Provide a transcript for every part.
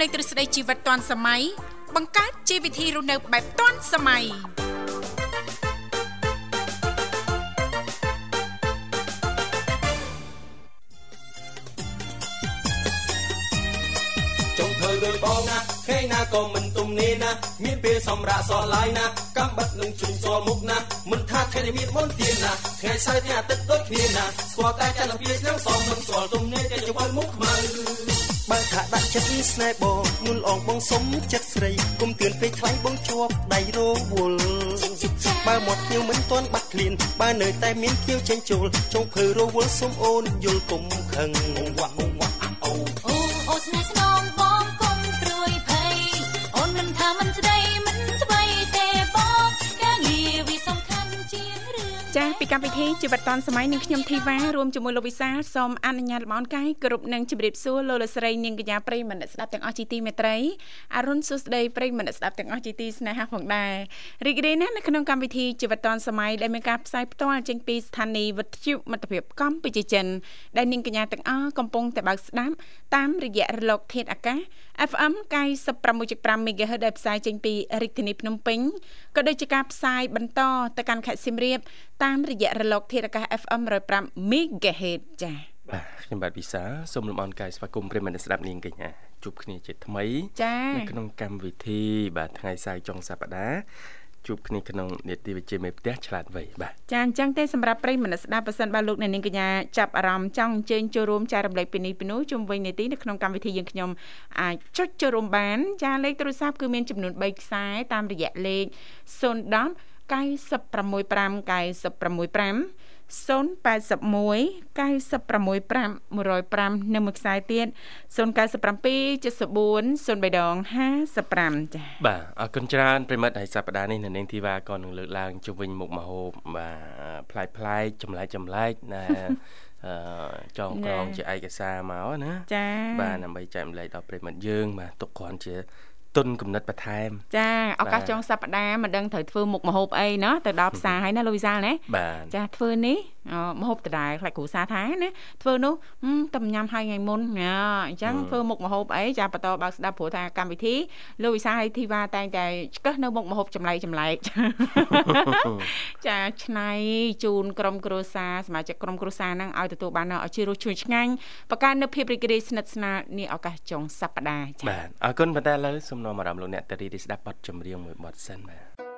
លេងទ្រឹស្ដីជីវិតទាន់សម័យបង្កើតជីវវិធីរស់នៅបែបទាន់សម័យចង់ធ្វើដូចបងណាខេណាក៏មិនទុំនេណា មានពេលសម្រាប់សល់ឡាយណាកំបិតនឹងជុំសល់មុខណាមិនថាថ្ងៃនេះមានមុនទៀនណាថ្ងៃសៅរ៍ថ្ងៃអាទិត្យដូចគ្នាណាស្គាល់តែចន្ទភាឆ្នាំសំមិនស្គាល់ទុំនេតែជវិលមុខខ្មៅ បើថាដាក់ចិត្តស្នេហ៍បងមុនអងបងសុំចិត្តស្រីគុំទឿនពេកខ្លាំងបងជាប់ដៃរវល់បើមាត់ខ្ញុំមិនទាន់បាត់ឃ្លានបើនៅតែមានគៀវចេញចូលចុងភើរវល់សុំអូនយល់គុំខឹងវ៉ាក់វ៉ាក់អូអូអូស្នេហ៍ស្នង កម្មវិធីជីវិតឌွန်សម័យនឹងខ្ញុំធីវ៉ារួមជាមួយលោកវិសាលសូមអនុញ្ញាតលំអរកាយគ្រប់នឹងជម្រាបសួរលោកលកស្រីនាងកញ្ញាប្រិយមិត្តអ្នកស្ដាប់ទាំងអស់ជាទីមេត្រីអរុនសុស្ដីប្រិយមិត្តអ្នកស្ដាប់ទាំងអស់ជាទីស្នេហាផងដែររីករាយណាស់នៅក្នុងកម្មវិធីជីវិតឌွန်សម័យដែលមានការផ្សាយផ្ទាល់ចេញពីស្ថានីយ៍វិទ្យុមិត្តភាពកម្ពុជាចិនដែលនាងកញ្ញាទាំងអស់កំពុងតែបើកស្ដាប់តាមរយៈរលកធាតុអាកាស FM 96.5 MHz ដែលផ្សាយចេញពីរាជធានីភ្នំពេញក៏ដូចជាការផ្សាយបន្តទៅកាន់ខេត្តសៀមរាបតាមរយៈរលកធាតុអាកាស FM 105 MHz ចា៎បាទខ្ញុំបាទវិសាសូមលំអរកាយស្វាគមន៍ប្រិយមិត្តអ្នកស្ដាប់នាងកញ្ញាជួបគ្នាជាថ្មីចា៎នៅក្នុងកម្មវិធី បាទថ្ងៃសៅរ៍ចុងសប្តាហ៍ជួបគ្នាក្នុងនេតិវិទ្យាមេផ្ទះឆ្លាតវៃបាទចាអញ្ចឹងទេសម្រាប់ប្រិយមិត្តអ្នកស្ដាប់ប៉ះសិនបើលោកអ្នកនាងកញ្ញាចាប់អារម្មណ៍ចង់អញ្ជើញចូលរួមចែករំលែកពីនេះពីនោះជុំវិញនីតិនៅក្នុងកម្មវិធីយើងខ្ញុំអាចចុចចូលរួមបាន ចាលេខទូរស័ព្ទគឺមានចំនួន3ខ្សែតាមរយៈលេខ010 965 965 081 965 105នៅមួយខ្សែទៀត097 74 03ដង55ចា៎បាទអរគុណច្រើនប្រិយមិត្តហើយសប្តាហ៍នេះនៅនាងធីវ៉ាក៏នឹងលើកឡើងជុំវិញមុខម្ហូបបាទប្លែកប្លែកចម្លែកចម្លែកណាអឺចងក្រងជាឯកសារមកណាចា៎បាទដើម្បីចែកម្លែកដល់ប្រិយមិត្តយើងបាទទុកគ្រាន់ជា ទុនគំនិតបន្ថែមចាឱកាសបាទចុងសប្តាហ៍មិនដឹងត្រូវធ្វើមុខម្ហូបអីណោះទៅដល់ផ្សារហើយណាលូវីសាលណាបាទចាធ្វើនេះអឺម្ហូបដដែលខ្លាចគ្រូសាថាណាធ្វើនោះហឹមតែញ៉ាំហើយថ្ងៃមុនណាអញ្ចឹងធ្វើមុខម្ហូបអីចាបន្តបើកស្ដាប់ព្រោះថាកម្មវិធីលោកវិសាហើយធីវ៉ាតែងតែឆ្កឹះនៅមុខម្ហូបចម្លែកចម្លែកចាឆ្នៃជូនក្រុមគ្រួសារសមាជិកក្រុមគ្រួសារហ្នឹងឲ្យទទួលបាននូវអជារសជួយឆ្ងាញ់បង្កើននូវភាពរីករាយស្និទ្ធស្នាលនាឱកាសចុងសប្តាហ៍ចាបាទអរគុណប៉ុន្តែឥឡូវសូមនាំអារម្មណ៍លោកអ្នកតារីទីស្ដាប់បទចម្រៀងមួយបទសិនបាទ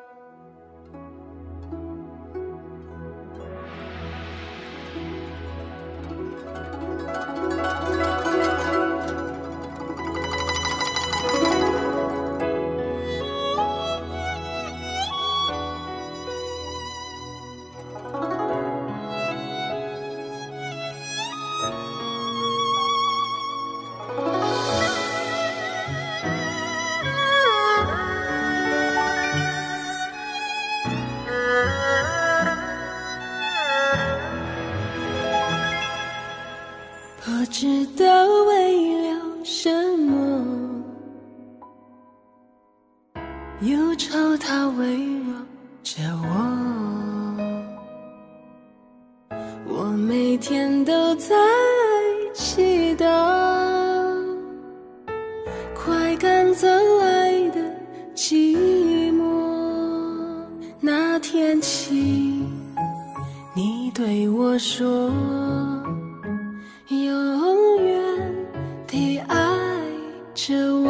祈祷，快赶走来的寂寞。那天起，你对我说。永远地爱着我，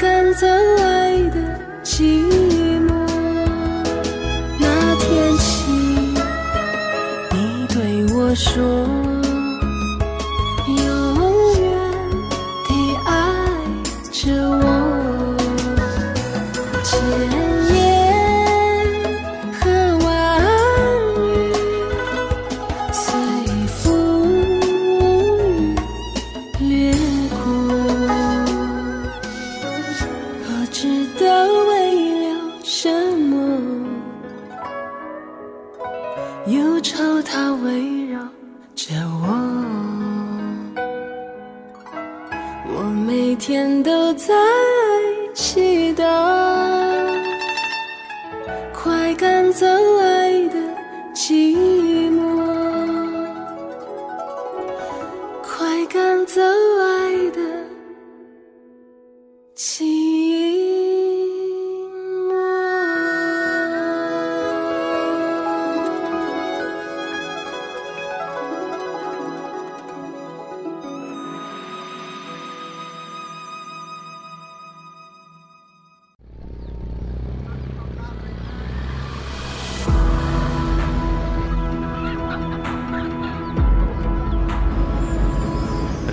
赶走爱的寂寞。那天起，你对我说，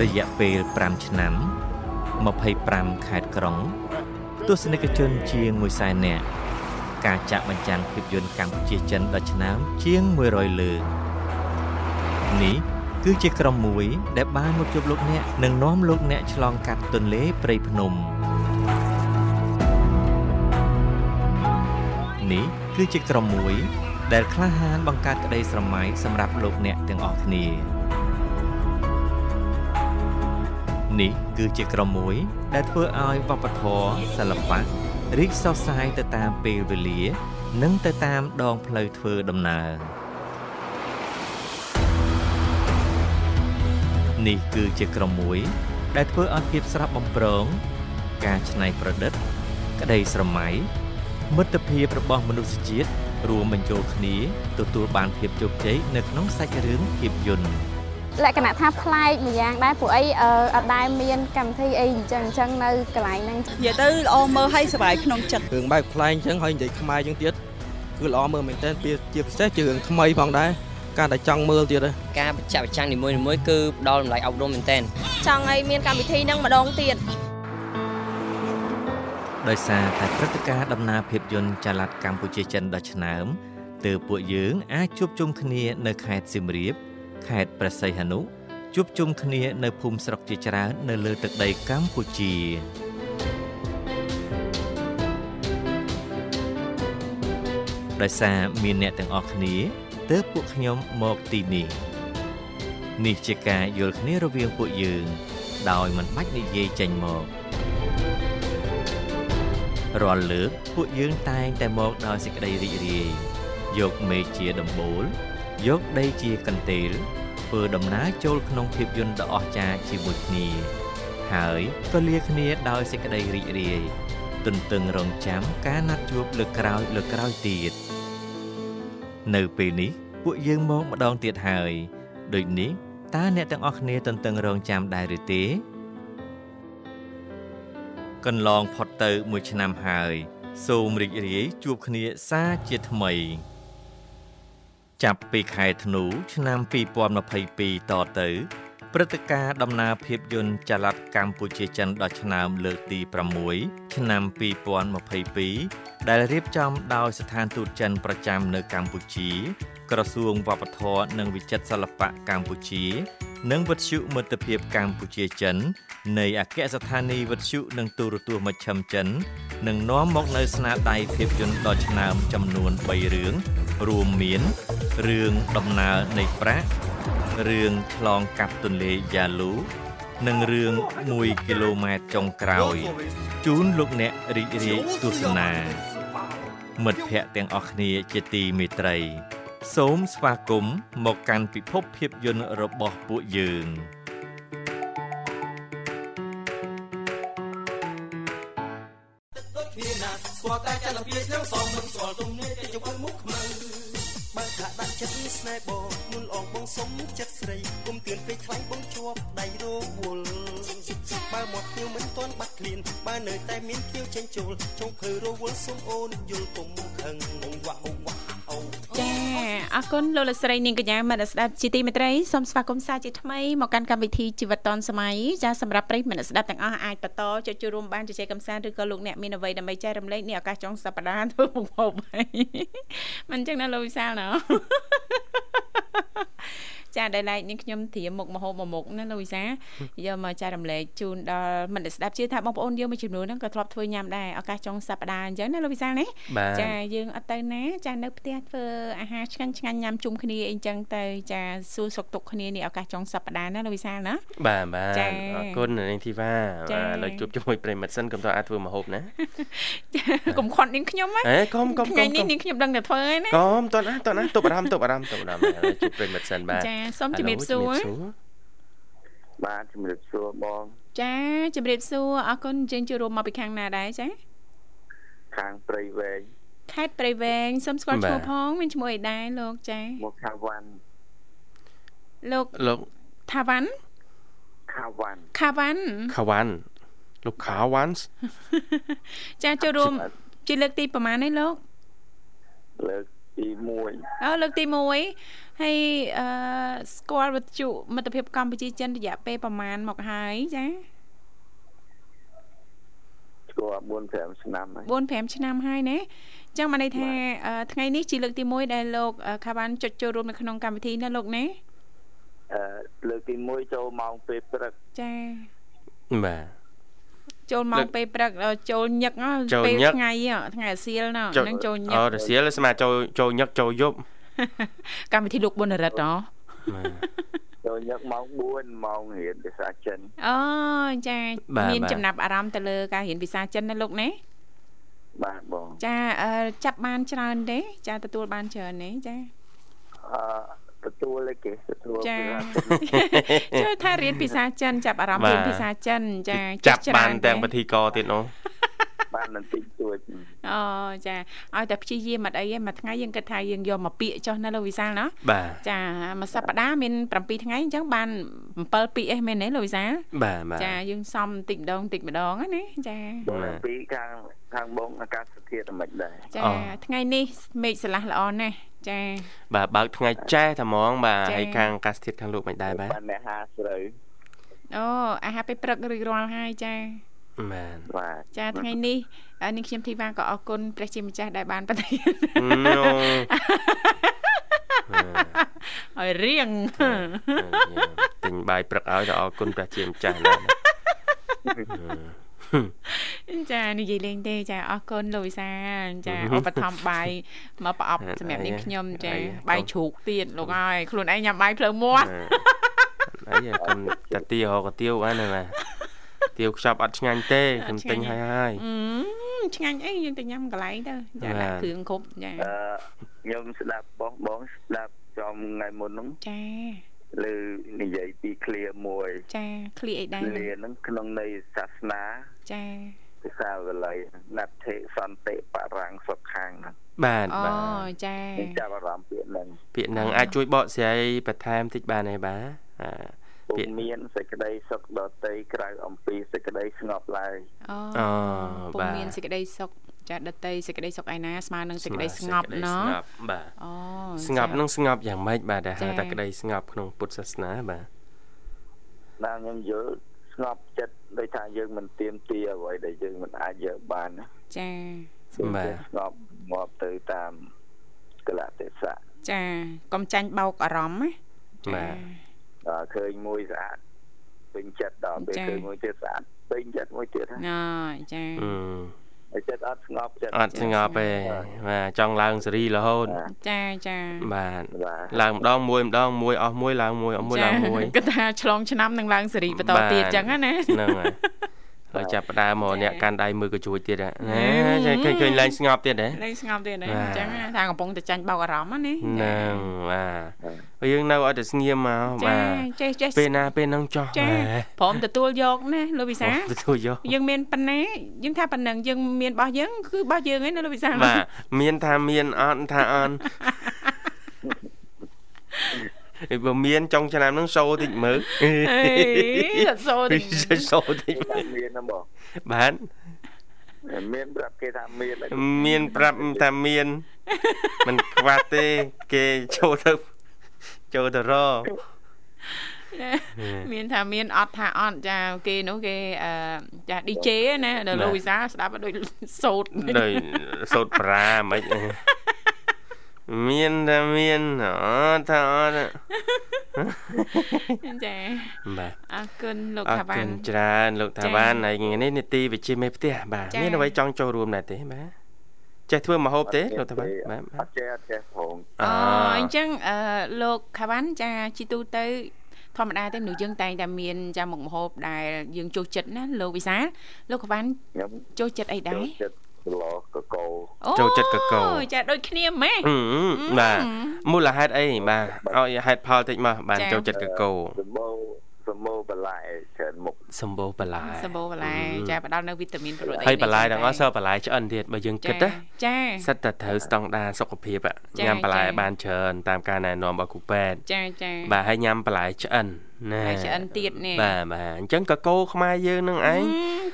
រយៈពេល5ឆ្នាំ25ខេត្តក្រុង ទស្សនិកជនជាង100,000នាក់ការចាក់បញ្ចាំងភាពយន្តកម្ពុជាចិនដល់ឆ្នាំជាង100លើកនេះគឺជាក្រុមមួយ ដែលបានមកជួបលោកអ្នកនិងនាំលោកអ្នកឆ្លងកាត់ទន្លេព្រៃភ្នំនេះគឺជាក្រុមមួយ ដែលក្លាហានបង្កើតក្តីស្រមៃសម្រាប់លោកអ្នកទាំងអស់គ្នា នេះគឺជាក្រុមមួយ ដែលធ្វើឲ្យវប្បធម៌សិល្បៈរីកសុសសាយទៅតាមពេលវេលា និងទៅតាមដងផ្លូវធ្វើដំណើរនេះគឺជាក្រុមមួយ ដែលធ្វើឲ្យភាពស្រស់បំព្រង ការច្នៃប្រឌិត ក្តីស្រមៃមិត្តភាពរបស់មនុស្សជាតិរួមបញ្ចូលគ្នាទទួលបានភាពជោគជ័យនៅក្នុងសាច់រឿងភាពយន្ត លក្ខណៈថាប្លែកម្យ៉ាងដែរព្រោះអីអឺអត់ដែលមានកម្មវិធីអីអញ្ចឹងអញ្ចឹងនៅកន្លែងហ្នឹងនិយាយទៅល្អមើលឲ្យសប្បាយក្នុងចិត្តរឿងបែបខ្លែងអញ្ចឹងហើយនិយាយខ្មែរអញ្ចឹងទៀតគឺល្អមើលមែនទែនពីជាពិសេសជារឿងថ្មីផងដែរការតែចង់មើលទៀតហ៎ការបញ្ចាក់បញ្ចាំងនីមួយៗគឺផ្ដល់តម្លៃអប់រំមែនទែនចង់ឲ្យមានកម្មវិធីហ្នឹងម្ដងទៀតដោយសារតែព្រឹត្តិការណ៍ដំណើរភាពយន្តចល័តកម្ពុជាចិនដ៏ឆ្នើមទើបពួកយើងអាចជួបជុំគ្នានៅខេត្តសៀមរាប ខេត្តព្រះសីហនុជួបជុំគ្នានៅភូមិស្រុកជាច្រើននៅលើទឹកដីកម្ពុជាដោយសារមានអ្នកទាំងអស់គ្នាទើបពួកខ្ញុំមកទីនេះនេះជាការយល់គ្នារវាងពួកយើង ដោយមិនបាច់និយាយចេញមករាល់លើកពួកយើងតែងតែមកដោយសេចក្តីរីករាយយកមេឃជាដំបូល យកដីជាកន្ទេលធ្វើដំណើរចូលក្នុងភាពយន្តដ៏អស្ចារ្យជាមួយគ្នា ហើយក៏លាគ្នាដោយសេចក្តីរីករាយទន្ទឹងរង់ចាំការណាត់ជួបលើកក្រោយលើកក្រោយទៀតនៅពេលនេះពួកយើងមកម្ដងទៀតហើយដូចនេះតើអ្នកទាំងអស់គ្នាទន្ទឹងរង់ចាំដែរឬទេកន្លងផុតទៅមួយឆ្នាំហើយ សូមរីករាយជួបគ្នាសាជាថ្មី ចាប់ពីខែធ្នូឆ្នាំ2022តទៅព្រព្រឹត្តិការណ៍ដំណើរភាពយន្តចល័តកម្ពុជាចិនដល់ឆ្នាំលើកទី6ឆ្នាំ2022ដែលរៀបចំដោយស្ថានទូតចិនប្រចាំនៅកម្ពុជា ក្រសួងវប្បធម៌និងវិចិត្រសិល្បៈកម្ពុជា និងវិទ្យុមិត្តភាពកម្ពុជាចិន នៃអគ្គស្ថានីយ៍វិទ្យុនិងទូរទស្សន៍មជ្ឈិមចិននឹងនាំមកនៅស្នាដៃភាពយន្តដល់ឆ្នាំចំនួន3រឿងរួមមាន រឿងដំណើរនៃប្រាក់រឿងឆ្លងកាត់ទន្លេយ៉ាលូនិងរឿង1គីឡូម៉ែត្រចុងក្រោយជូនលោកអ្នករីករាយទស្សនា មិត្តភ័ក្តិទាំងអស់គ្នាជាទីមេត្រី សូមស្វាគមន៍មកកាន់ពិភពភាពយន្តរបស់ពួកយើង។ Will some own you'll come អរគុ ណលោកលស្រីនាងកញ្ញាមនស្ដាប់ជាទីមេត្រីសូមស្វាគមន៍សាជាថ្មីមកកាន់កម្មវិធីជីវិតឌុនសម័យចាសម្រាប់ប្រិយមិត្តស្ដាប់ទាំងអស់អាចបន្តចុចចូលរួមបានជជែកកម្សាន្តឬក៏លោកអ្នកមានអ្វីដើម្បីចែករំលែកនេះឱកាសចុងសប្ដាហ៍ធ្វើមុខហូបហើយមិនអញ្ចឹងណាលោកវិសាលណា ចាដែលឡែកនេះខ្ញុំត្រៀមមុខមហូបមួយមុខណាលោកវិសាយកមកចែករំលែកជូនដល់មិត្តស្ដាប់ជឿថាបងប្អូនយើងមួយចំនួនហ្នឹងក៏ធ្លាប់ធ្វើញ៉ាំដែរឱកាសចុងសប្ដាហ៍អញ្ចឹងណាលោកវិសាណាចាយើងអត់ទៅណាចានៅផ្ទះធ្វើអាហារឆ្ងាញ់ឆ្ងាញ់ញ៉ាំជុំគ្នាអីចឹងទៅចាសួរសុខទុក្ខគ្នានេះឱកាសចុងសប្ដាហ៍ណាលោកវិសាណាបាទបាទអរគុណនាងធីវ៉ាបាទលើជួបជាមួយប្រិមិត្តសិនកុំតអាចធ្វើមហូបណាកុំខត់នាងខ្ញុំហ៎អេកុំកុំថ្ងៃនេះនាងខ្ញុំដឹងតែធ្វើហើយណាកុំតោះណាតោះណាទប់អារម្មណ៍ទប់អារម្មណ៍ទប់អារម្មណ៍ជួបប្រិមិត្តសិនបាទចាសូមជំរាបសួរបាទជំរាបសួរបងចាជំរាបសួរអរគុណយើងជួបរួមមកពីខាងណាដែរចាខាងព្រៃវែងខេត្តព្រៃវែងសូមស្គាល់ឈ្មោះផងមានឈ្មោះអីដែរលោកចាមកខាវ៉ាន់លោកលោកថាវ៉ាន់ខាវ៉ាន់ខាវ៉ាន់ខាវ៉ាន់លោកខាវ៉ាន់ចាចូលរួមជាលើកទីប្រហែលនេះលោកលើក ទី1អូលើកទី1ហើយអឺស្គាល់វិទ្យុមិត្តភាពកម្ពុជាចិនរយៈពេលប្រហែលមកហើយចាស្គាល់4 5ឆ្នាំហើយ4 5ឆ្នាំហើយណាចឹងមកន័យថាថ្ងៃនេះជាលើកទី1ដែលលោកខាបានចុចចូលរួមនៅក្នុងកម្មវិធីណាលោកណាអឺលើកទី1ចូលម៉ោងពេលព្រឹកចាបាទ ចូលម៉ោងពេលព្រឹកចូលញឹកពេលថ្ងៃថ្ងៃអាសៀលណហ្នឹងចូលញឹកអូអាសៀលស្មើចូលចូលញឹកចូលយប់កម្មវិធីលោកប៊ុនរិទ្ធហ៎ចូលញឹកម៉ោង4ម៉ោងរៀនភាសាចិនអូចាមានចំណាប់អារម្មណ៍ទៅលើការរៀនភាសាចិនណាលោកណាបាទបងចាចាប់បានច្រើនទេចាទទួលបានច្រើនទេចាអឺ ទទួលគេទទួលចាជួយថារៀនភាសាចិនចាប់អារម្មណ៍រៀនភាសាចិនចាចាប់បានទាំងពិធីករទៀតនោះ បានបន្តិចតួចអូចាឲ្យតែព្យាយាមអត់អីទេមួយថ្ងៃយើងគិតថាយើងយកមកពាកចុះនៅលោកវិសាលណាចាមួយសប្តាហ៍មាន7ថ្ងៃអញ្ចឹងបាន7ពាកឯងមែនទេលោកវិសាលបាទបាទចាយើងសំតិចម្ដងតិចម្ដងណាចាពីខាងខាងបងអាកាសធាតុមិនដែរចាថ្ងៃនេះមេឃស្រឡះល្អណាស់ចាបាទបើកថ្ងៃចែតែហ្មងបាទហើយខាងអាកាសធាតុខាងលោកមិនដែរបាទបានអ្នកហាស្រូវអូអាហារពេលព្រឹករួចរាល់ហើយចា មែនបាទចាថ្ងៃនេះនាងខ្ញុំធីវ៉ាក៏អរគុណព្រះជាម្ចាស់ដែលបានប្រទានឲ្យរៀងទិញបាយព្រឹកឲ្យទៅអរគុណព្រះជាម្ចាស់ណាចានិយាយលេងទេចាអរគុណលោកវិសាចាឧបត្ថម្ភបាយមកប្រអប់សម្រាប់នាងខ្ញុំចាបាយជ្រូកទៀតលោកអើយខ្លួនឯងញ៉ាំបាយភ្លើងមាត់អីកុំតាទាហៅកាទៀវហ្នឹងណា ទាវខ្ចប់អត់ឆ្ងាញ់ទេខ្ញុំទិញហើយហើយឆ្ងាញ់អីយើងទៅញ៉ាំកន្លែងទៅចាដាក់គ្រឿងគ្រប់ចាអឺខ្ញុំស្ដាប់បងបងស្ដាប់ចំថ្ងៃមុនហ្នឹងចាលើនិយាយពីឃ្លាមួយ ចាឃ្លាអីដែរឃ្លាហ្នឹងក្នុងន័យសាសនាចាភាសាវល័យណដ្ឋិសន្តិបរាំងសុខាងហ្នឹងបាទបាទអូចាចាប់អារម្មណ៍ពាក្យហ្នឹងពាក្យហ្នឹងអាចជួយបកស្រាយបន្ថែមតិចបានទេបាទ ពុំមានសេចក្តីសុខដតីក្រៅអំពីសេចក្តីស្ងប់ឡើយអូពុំមានសេចក្តីសុខចាដតីសេចក្តីសុខឯណាស្មើនឹងសេចក្តីស្ងប់ណោះបាទអូស្ងប់នឹងស្ងប់យ៉ាងម៉េចបាទដែលហៅថាក្តីស្ងប់ក្នុងពុទ្ធសាសនាបាទណាខ្ញុំយល់ស្ងប់ចិត្តដោយថាយើងមិនទៀមទាអ្វីដែលយើងមិនអាចយកបានណាចាបាទស្ងប់ងាប់ទៅតាមកលៈទេសៈចាកុំចាញ់បោកអារម្មណ៍ណាបាទដល់ ឃើញមួយស្អាតពេញចិត្តដល់ពេលចា៎ឃើញមួយទៀតស្អាតពេញចិត្តមួយទៀតហ្នឹងណ៎ចាអឺហើយចិត្តអត់ស្ងប់ចិត្តអត់ស្ងប់ទេបាទចង់ឡើងសេរីរហូតចាចាបាទបាទឡើងម្ដងមួយម្ដងមួយអស់មួយឡើងមួយអស់មួយឡើងមួយគិតថាឆ្លងឆ្នាំនឹងឡើងសេរីបន្តទៀតចឹងណាហ្នឹងហើយ ហើយចាប់ផ្ដើមមកអ្នកកាន់ដៃមើលក៏ជួយទៀតហ៎ហេណាឃើញឃើញឡើងស្ងប់ទៀតហ៎លេងស្ងប់ទៀតណាបាទអញ្ចឹងថាកំពុងតែចាញ់បោកអារម្មណ៍ណាហ្នឹងបាទហើយយើងនៅឲ្យតែស្ងៀមមកចាបាទចេះចេះពេលណាពេលហ្នឹងចោះចាបាទព្រមទទួលយកណាលោកវិសាទទួលយកយើងមានប៉ុណ្ណាយើងថាប៉ុណ្ណឹងយើងមានរបស់យើងគឺរបស់យើងឯងណាលោកវិសាបាទមានថាមានអត់ថាអត់អី បើមានចុងឆ្នាំហ្នឹងសូតិចមើលអេអត់សូតិចសូតិចមើលមានណាបងបាទមានប្រាប់គេថាមានហើយមានប្រាប់ថាមានមិនខ្វះទេគេចូលទៅចូលទៅរកមានថាមានអត់ថាអត់ចាគេនោះគេអឺចា DJ ណាដល់លោកវិសាស្ដាប់ដូចសូត្រដោយសូត្រប្រាមិន មានថាមានអត់ថាអត់ចាបាទអរគុណលោកអរថាបាគុនណច្រើនលោកថាចា៎បានហើយថ្ងៃនេះនីតិវិជាមេផ្ទះបាទចា៎មានអ្វីចង់ចូលរួមដែរទេបាទចេះធ្វើម្ហូបទេលោកថាបានបាទអត់ចេះអត់ចេះផងអូអញ្ចឹងអឺលោកខាវ៉ាន់ចាជីទូទៅធម្មតាទេមនុស្សយើងតែងតែមានចាមុខម្ហូបដែលយើងចូលចិត្តណាលោកវិសាលលោកខាវ៉ាន់ខ្ញុំចូលចិត្តអីដែចូលរចិត្ត ស្លកកោអូចូលចិត្តកកូចាដូចគ្នាម៉េះអឺបាទមូលហេតុអីបាទឲ្យហេតុផលតិចមកបានចា៎ចូលចិត្តកកូសម្បូរសម្បូរបន្លែច្រើនមុខសម្បូរបន្លែសម្បូរបន្លែចាផ្ដល់នៅវីតាមីនប្រូតអីហើយបន្លែទាំងអស់សើបន្លែឆ្អិនទៀតបើយើងគិតណាចាសិតតែត្រូវស្តង់ដារសុខភាពอะចា៎ញ៉ាំបន្លែចា៎បានច្រើនតាមការណែនាំរបស់គ្រូពេទ្យចាចាបាទហើយញ៉ាំបន្លែឆ្អិន ណាហើយឆ្អិនទៀតនេះបាទបាទអញ្ចឹងកកូខ្មែរយើងនឹងឯង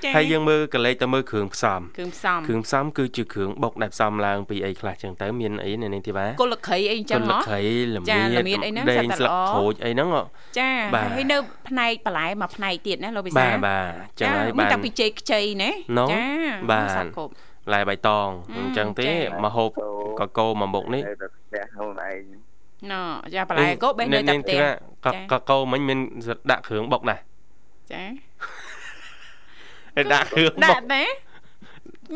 ចាហើយយើងមើលកលេចទៅមើលគ្រឿងផ្សំគ្រឿងផ្សំគ្រឿងផ្សំគឺជាគ្រឿងបុកដែលផ្សំឡើងពីអីខ្លះចឹងទៅមានអីនៅនេះទីបាទគល់លក្ខីអីអញ្ចឹងលហ៎ក្ខីល្ចាមៀល្មៀតអីហ្នឹងដេងសត្វតែស្លឹកល្អក្រូចអីហ្នឹងហ៎ចាបាទហើយនៅផ្នែកបន្លែមួយផ្នែកទៀតណាលោកវិសាបាទបាទចឹងហើយមានបានតាពីជ័យខ្ចីណាណូចាបាទសត្វគ្រប់ឡាយបៃតងអញ្ចឹងទេចា៎មកហូបកកូមួយមុខនេះនៅតែផ្ទះខ្លួនឯង ណ៎ចាបន្លែក៏បេះនៅតែផ្ទះកកកូមិញមានដាក់គ្រឿងបុកដែរចាហើយដាក់គ្រឿងបុដាក់កទេ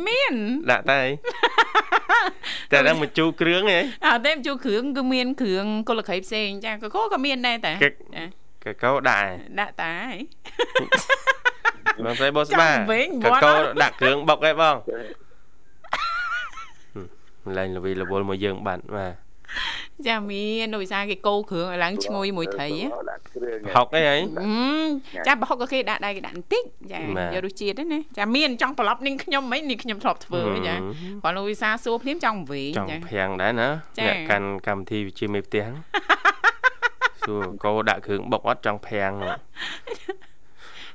មានដាក់តែអីតែដល់មកជូរគ្រឿងអីអត់ទេជួគ្រឿងគឺមានគ្រឿងគល់លក្ខីផ្សេងចាកកក៏មានដែរតាគេចាកកូដាក់ឯងដាក់តាហើយបងស្រីបងស្បាចាំវិញកមាត់កូអត់ដាក់គ្រឿងបុកឯងបងឡែងលវីលវល់មកយើងបាត់បាទ ចាមានដោយសារគេកោគ្រឿងឲ្យឡើងឈ្ងុយមួយត្រីហ៎ដាក់គ្រឿងហុកអីហីអឺចាបើហុកក៏គេដាក់ដែរគេដាក់បន្តិចចាបាទយករសជាតិហ្នឹងណាចាមានចង់ប្រឡប់នាងខ្ញុំហ្មងនាងខ្ញុំធ្លាប់ធ្វើចាគាត់លោកវិសាសួរភ្លាមចង់វិញចង់ចាភាំងដែរណាចា៎អ្នកកាន់កម្មវិធីវិជាមេផ្ទះហ្នឹងសួរកោដាក់គ្រឿងបុកអត់ចង់ភាំង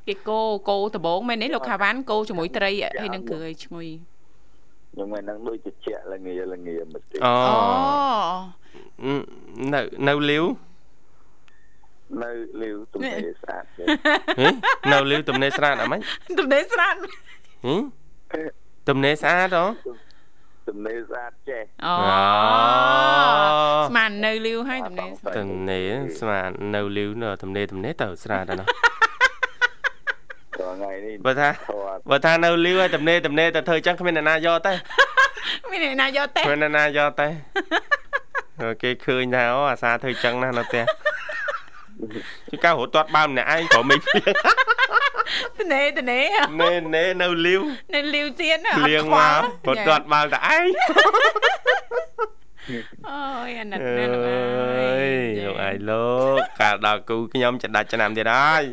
គេកោកោដបងមែនទេលោកខាវ៉ាន់កោជាមួយត្រីហើយនឹងគ្រឿងឲ្យឈ្ងុយ ខ្ញុំមិនដឹងដូចជាល្ងាល្ងាមិនទេអូអូនៅនៅលាវនៅលាវទំនេរស្អាតទេហ៎នៅលាវទំនេរស្រាតអត់ម៉េចទំនេរស្រាតហ៎ទំនេរស្អាតហ៎ទំនេរស្អាតចេះអូអូស្មាននៅលាវហើយទំនេរស្រាតទំនេរស្មាននៅលាវនៅទំនេរទំនេរទៅស្រាតដល់នោះ ថ្ងៃនេះបើថាធေါ်បើថានៅលាវហើយទំនេរទំនេរទៅធ្វើអញ្ចឹងគ្មានអ្នកណាយកទេមានអ្នកណាយកទេគ្មានអ្នកណាយកទេហើយគេឃើញថាអូអាសាធ្វើអញ្ចឹងណានៅផ្ទះជួយកៅរត់ទាត់បើម្នាក់ឯងព្រមមិនភ្លៀងទំនេរទំនេរណែណែនៅលាវនៅលាវទៀតណាភ្លៀងមករត់ទាត់បើតែឯងអូយអាណិតអណាស់លោកអើើយយលោកឯងលោកកាលដល់គូខ្ញុំចដាច់ឆ្នាំទៀតហើយ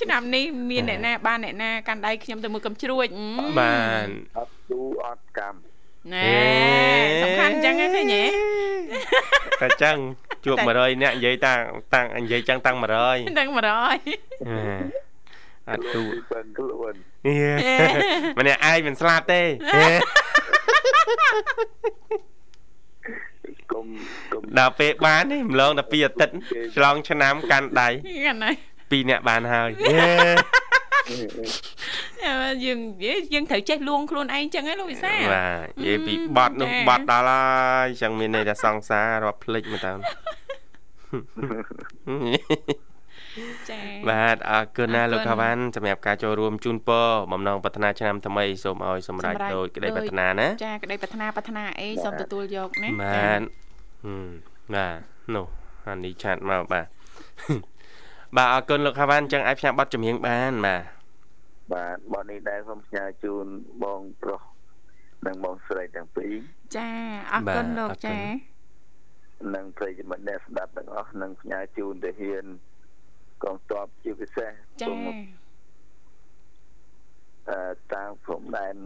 ឆ្នាំនេះមានអ្នកណាបានអ្នកណាកាន់ដៃខ្ញុំទៅមើលកំជ្រួចអឺបានអត់ទូអត់កម្មណែសំខាន់អញ្ចឹងហ្នឹងឃើញទេតែចឹងជួប100នាក់និយាយតាំងតាំងនិយាយចឹងតាំង100ដឹង100អត់ទូបិនខ្លួនម្នាក់ឯងមិនស្លាប់ទេគុំគុំដល់ពេលបាននេះម្លងតែពីអាទិត្យឆ្លងឆ្នាំកាន់ដៃកាន់ហើយ ពីរអ្នកបានហើយយេអឺយើងនិយាយយើងត្រូវចេះលួងខ្លួនឯងចឹងហ៎លោកវិសាលបាទនិយាយពីបត់នោះចាបត់ដល់ហើយចឹងមានន័យថាសង្សាររាប់ភ្លេចមកតាមចាបាទអរគុណណាអរគុណលោកខាវ៉ាន់សម្រាប់ការចូលរួមជូនពរបំណងប្រាថ្នាឆ្នាំថ្មីសូមឲ្យសម្រេចដោយក្តីប្រាថ្នាណាចាក្តីប្រាថ្នាប្រាថ្នាអីសូមទទួលយកណាបាទហឹមបាទនោះអានេះឆាតមកបាទ បាទអរគុណលោកខាវ៉ាន់ចឹងអាចផ្សាយប័ណ្ណចម្រៀងបានបាទបាទបននេះដែរសូមផ្ញើជូនបងប្រុសនិងបងស្រីទាំងពីរចាអរគុណលោកចានិងប្រិយមិត្តអ្នកស្ដាប់ទាំងអស់និងផ្ញើជូនទៅហ៊ានកងទ័ពជាពិសេសចាព្រមអឺតាមព្រំដែន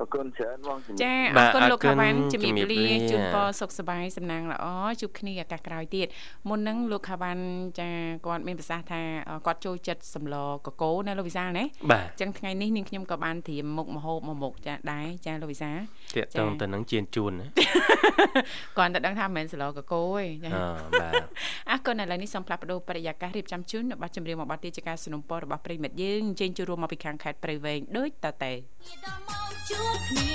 អរគុណច្រើនបងជំរាប ចាអ បា រ ទ គុណលោក អរគុណ ខាវ៉ាន់ជំរាប ជំរាប លា លា ជូនពរសុខសប្បាយសំណាងល្អជួបគ្នាឱកាសក្រោយទៀតមុនហ្នឹងលោកខាវ៉ាន់ចាគាត់មានប្រសាសន៍ថាអឺគាត់ចូលចិត្តសម្លកកូរណាលោកវិសាលណា បាទ អញ្ចឹងថ្ងៃនេះនាងខ្ញុំក៏បានត្រៀមមុខម្ហូបមួយមុខចាដែរចាលោកវិសាល តាកតងទៅនឹងជៀនជូនណា គាត់តែដឹងថាមិនមែនសម្លកកូរទេចា អបាទ អរគុណឥឡូវនេះសូមផ្លាស់ប្ដូរបរិយាកាសរៀបចំជូននៅប័ណ្ណចម្រៀងមួយប័ណ្ណទៀតជាការสนับสนุนរបស់ប្រិមិត្តយើងអញ្ជើញចូលរួមមកពីខាងខេត្តព្រៃវែងដូចតទៅ ជួប គ្នា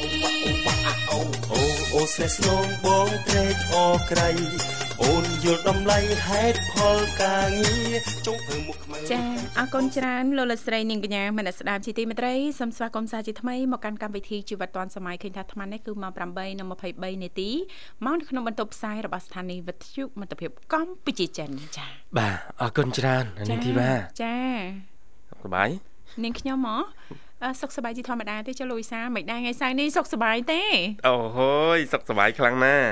អូអូអូស្នេហ៍ស្នងបងត្រេកអរក្រៃអូនយល់តម្លៃហេតុផលការងារចង់ធ្វើមុខខ្មៅចាអរគុណច្រើនលោកលកស្រីនាងកញ្ញាមនស្សស្ដាប់ជាទីមេត្រីសូមស្វាគមន៍សាជាថ្មីមកកាន់កម្មវិធីជីវិតឌွန်សម័យឃើញថាអាត្មានេះគឺម៉ោង8:23នាទីមកនៅក្នុងបន្ទប់ផ្សាយរបស់ស្ថានីយ៍វិទ្យុមិត្តភាពកម្ពុជាចិនចាបាទអរគុណច្រើននាងធីវ៉ាចាសប្បាយនាងខ្ញុំហ៎អឺ សុខសប្បាយជាធម្មតាទេចុះលោកវិសាលមិនដែរថ្ងៃសៅរ៍នេះសុខសប្បាយទេអូហូយសុខសប្បាយខ្លាំងណាស់